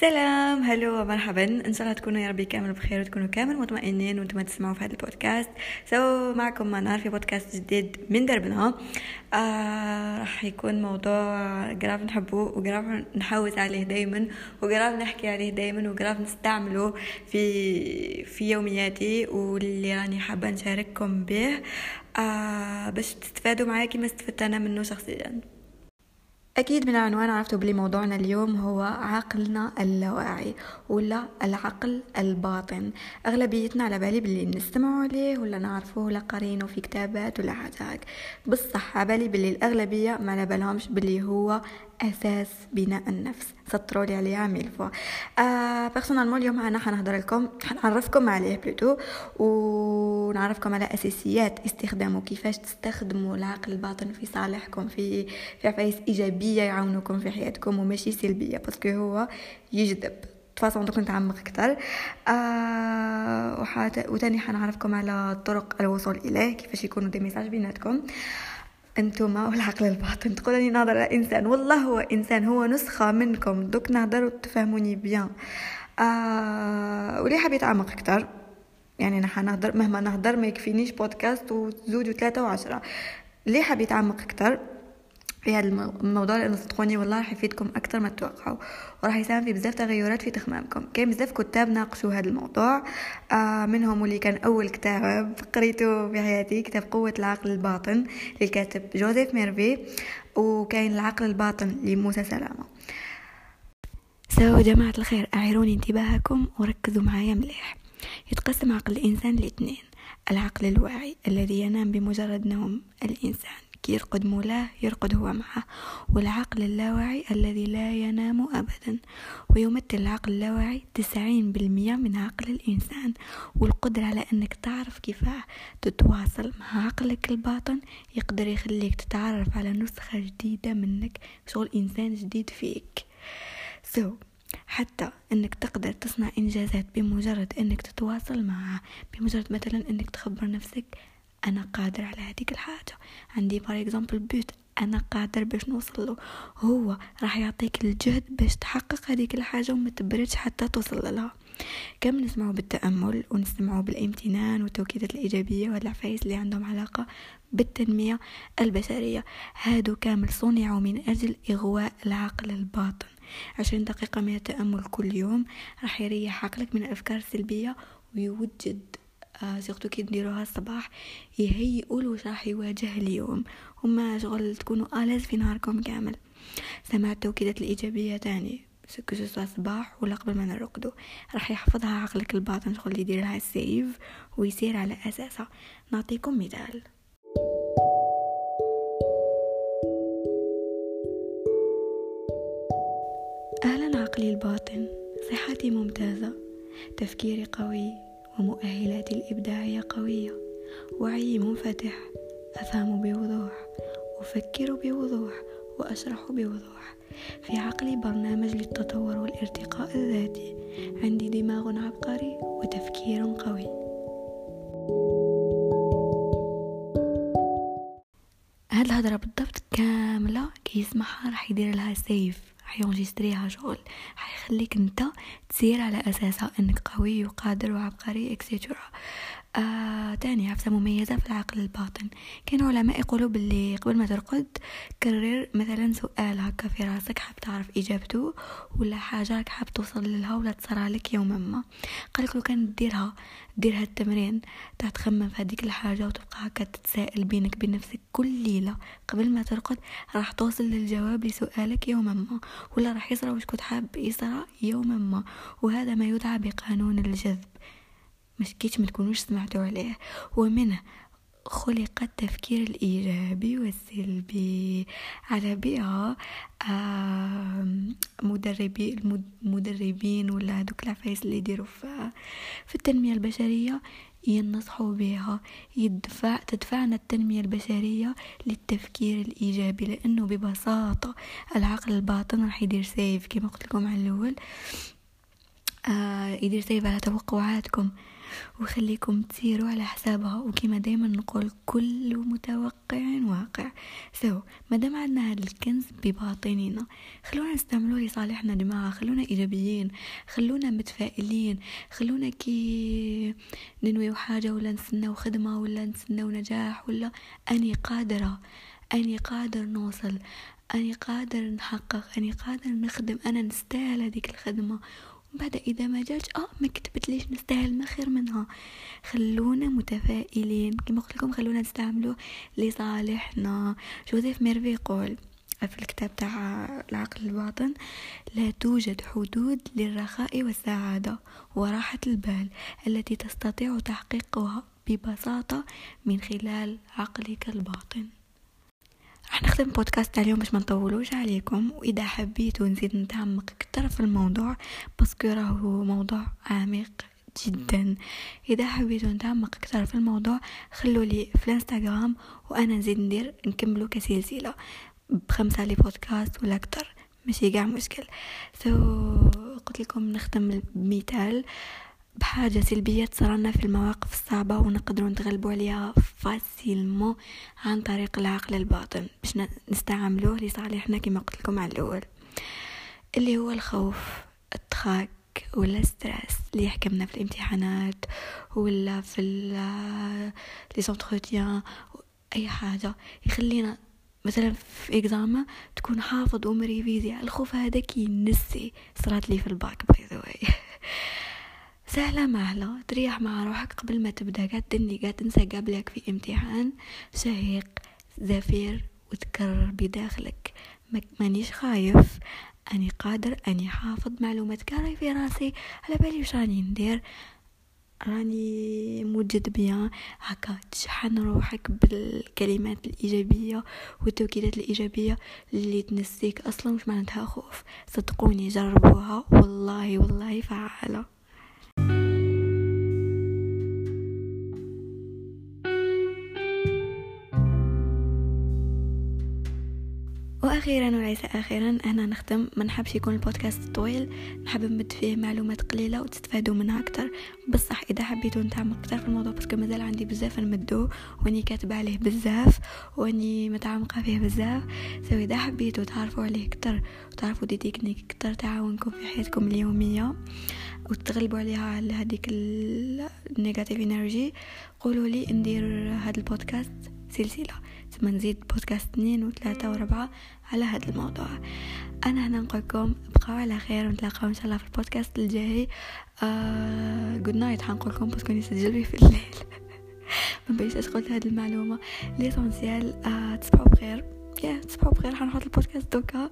سلام. هلو مرحبا. إن شاء الله تكونوا يا ربي كامل بخير وتكونوا كامل مطمئنين وأنتم تسمعوا في هذا البودكاست. سو so, معكم منار في بودكاست جديد من دربنا. آه راح يكون موضوع قراف نحبه وقراف نحوس عليه دايما وقراف نحكي عليه دايما وقراف نستعمله في في يومياتي واللي راني حابة نشارككم به. آه باش تستفادوا معايا كما استفدت أنا منه شخصيا. أكيد من العنوان عرفتوا بلي موضوعنا اليوم هو عقلنا اللاواعي ولا العقل الباطن. أغلبيتنا على بالي بلي نستمعوا عليه ولا نعرفه ولا قارينه في كتابات ولا حاجة هاك بصح على بالي بلي الأغلبية ما على بالهمش بلي هو أساس بناء النفس. سطروا لي عليها mille fois. آه personnellement اليوم أنا حنهضر لكم حنعرفكم عليه plutôt ونعرفكم على أساسيات استخدامه كيفاش تستخدموا العقل الباطن في صالحكم في في عفايس إيجابية يعاونوكم في حياتكم وماشي سلبية parce que هو يجذب. تفاصيل دوك نتعمق أكثر. آه وحات... وتاني حنعرفكم على طرق الوصول إليه كيفاش يكونوا des messages بيناتكم. انتما والعقل الباطن. تقولني نهضر على إنسان. والله هو إنسان. هو نسخة منكم. دوك نهضر وتفهموني بيان. آه ولي حاب يتعمق أكثر يعني أنا حنهضر مهما نهضر ما يكفينيش بودكاست وزوج وثلاثة وعشرة. اللي حاب يتعمق أكثر في هذا الموضوع لأنه صدقوني والله راح يفيدكم أكثر ما تتوقعوا. وراح يساهم في بزاف تغيرات في تخمامكم. كاين بزاف كتاب ناقشوا هذا الموضوع. آه منهم اللي كان أول كتاب قريته في حياتي كتاب قوة العقل الباطن للكاتب جوزيف ميرفي. وكاين العقل الباطن لموسى سلامة. so جماعة الخير أعيروني انتباهكم وركزوا معايا مليح. يتقسم عقل الإنسان لإثنين. العقل الواعي الذي ينام بمجرد نوم الإنسان. يرقد مولاه يرقد هو معه. والعقل اللاواعي الذي لا ينام أبدا. ويمثل العقل اللاواعي تسعين بالمية من عقل الإنسان. والقدرة على أنك تعرف كيف تتواصل مع عقلك الباطن يقدر يخليك تتعرف على نسخة جديدة منك شغل إنسان جديد فيك. So حتى أنك تقدر تصنع إنجازات بمجرد أنك تتواصل معها بمجرد مثلا أنك تخبر نفسك أنا قادر على هذيك الحاجة. عندي par exemple but أنا قادر باش نوصل له. هو راح يعطيك الجهد باش تحقق هذيك الحاجة وما تبردش حتى توصل لها. كم نسمعوا بالتأمل ونسمعوا بالامتنان والتوكيدات الإيجابية والعفايس اللي عندهم علاقة بالتنمية البشرية. هادو كامل صنعوا من أجل إغواء العقل الباطن. عشرين دقيقة من التأمل كل يوم راح يريح عقلك من الأفكار السلبية ويوجد surtout كي نديروها الصباح يهيئوا واش راح يواجه اليوم. وما شغل تكونوا à l'aise في نهاركم كامل. سمعت التوكيدات الإيجابية تاني. ce que soit صباح ولا قبل ما نرقدو. راح يحفظها عقلك الباطن شغل يدير لها سيف ويسير على أساسها نعطيكم مثال. أهلا عقلي الباطن. صحتي ممتازة. تفكيري قوي. ومؤهلاتي الإبداعية قوية. وعي منفتح أفهم بوضوح أفكر بوضوح وأشرح بوضوح. في عقلي برنامج للتطور والارتقاء الذاتي. عندي دماغ عبقري وتفكير قوي. هاد الهضرة بالضبط كاملة. كي يسمعها راح يدير لها سيف. حيونجستريها شغل. حيخليك انت تسير على أساسها إنك قوي وقادر وعبقري آه تاني عفسة مميزة في العقل الباطن. كان علماء يقولوا باللي قبل ما ترقد كرر مثلا سؤال هكا في راسك حاب تعرف إجابته ولا حاجة؟ حاب توصل لها ولا تصرى لك يوما ما؟ قالك لو كان ديرها دير هالتمرين تاع تخمم في هذيك الحاجة وتبقى هكا تتساءل بينك بين نفسك كل ليلة. قبل ما ترقد راح توصل للجواب لسؤالك يوما ما ولا راح يصرى واش كنت حاب يصرى يوما ما. وهذا ما يدعى بقانون الجذب. كيش ما تكونوش سمعتوا عليه ومنه خلق التفكير الإيجابي والسلبي. على بها مدربي المدربين ولا دوك العفايس اللي يديروا في التنمية البشرية ينصحوا بها يدفع تدفعنا التنمية البشرية للتفكير الإيجابي لأنه ببساطة العقل الباطن راح يدير سيف. كما قلت لكم على الأول آه يدير سيف على توقعاتكم. ويخليكم تسيروا على حسابها. وكما دايما نقول كل متوقع واقع. سو ما دام عندنا هذا الكنز بباطننا خلونا نستعملوه لصالحنا جماعة خلونا إيجابيين خلونا متفائلين خلونا كي ننوي حاجة ولا نستناو خدمة ولا نستناو نجاح ولا أني قادرة أني قادر نوصل أني قادر نحقق أني قادر نخدم أنا نستاهل هذيك الخدمة. بعد إذا ما جاتش آه ما كتبت ليش نستاهل ما خير منها. خلونا متفائلين. كما قلت لكم خلونا نستعملوه لصالحنا. جوزيف ميرفي يقول في الكتاب تاع العقل الباطن لا توجد حدود للرخاء والسعادة وراحة البال التي تستطيع تحقيقها ببساطة من خلال عقلك الباطن. راح نختم بودكاست تاع اليوم باش ما نطولوش عليكم. وإذا حبيتوا نزيد نتعمق أكثر في الموضوع باسكو راهو موضوع عميق جدا. إذا حبيتوا نتعمق أكثر في الموضوع خلوا لي في الإنستغرام وأنا نزيد ندير نكملو كسلسلة بخمسة les podcasts ولا أكثر ماشي قاع مشكل. so so, قلت لكم نختم بمثال بحاجة سلبية تصرنا في المواقف الصعبة ونقدروا نتغلبوا عليها facilement عن طريق العقل الباطن. باش نستعملوه لصالحنا كما قلت لكم على الأول. اللي هو الخوف الضحك ولا stress اللي يحكمنا في الامتحانات ولا في لي زونتروتيان أي حاجة يخلينا مثلا في اكزاما تكون حافظ ومريفيزي الخوف هذا كي نسي صرات لي في الباك باي ذا سهلة مهلة تريح مع روحك قبل ما تبدأ. قاعد تني تنسى قبلك في امتحان شهيق زفير وتكرر بداخلك. مانيش خايف. أني قادر أني حافظ معلومات. كاري في راسي. على بالي وش راني ندير؟ راني موجد بيان. هكا تشحن روحك بالكلمات الإيجابية والتوكيدات الإيجابية اللي تنسيك أصلا مش معناتها خوف؟ صدقوني جربوها. والله والله فعالة. وأخيرا وليس أخيرا أنا نختم. ما نحبش يكون البودكاست طويل. نحب نمد فيه معلومات قليلة وتستفادوا منها أكثر بصح إذا حبيتوا نتعمق أكثر في الموضوع parce que مازال عندي بزاف نمدو وأني كاتبة عليه بزاف وأني متعمقة فيه بزاف. so إذا حبيتوا تعرفوا عليه أكثر وتعرفوا des techniques أكثر تعاونكم في حياتكم اليومية. وتغلبوا عليها على هذيك ال negative energy قولوا لي ندير هذا البودكاست سلسلة. ثم نزيد بودكاست اثنين وثلاثة وربعة على هذا الموضوع. أنا هنا نقولكم بقاو على خير ونتلاقاو إن شاء الله في البودكاست الجاي. good night حنقولكم parce que نسجل في الليل. ما بيش قلت هذه المعلومة. l'essentiel آه تصبحوا بخير. يا تصبحوا بخير حنحط البودكاست دوكا.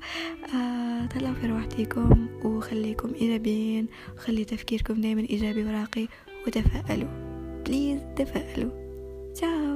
آه تهلاو في روحتكم وخليكم إيجابيين وخلي تفكيركم دائما إيجابي وراقي وتفائلوا. please تفائلوا. تشاو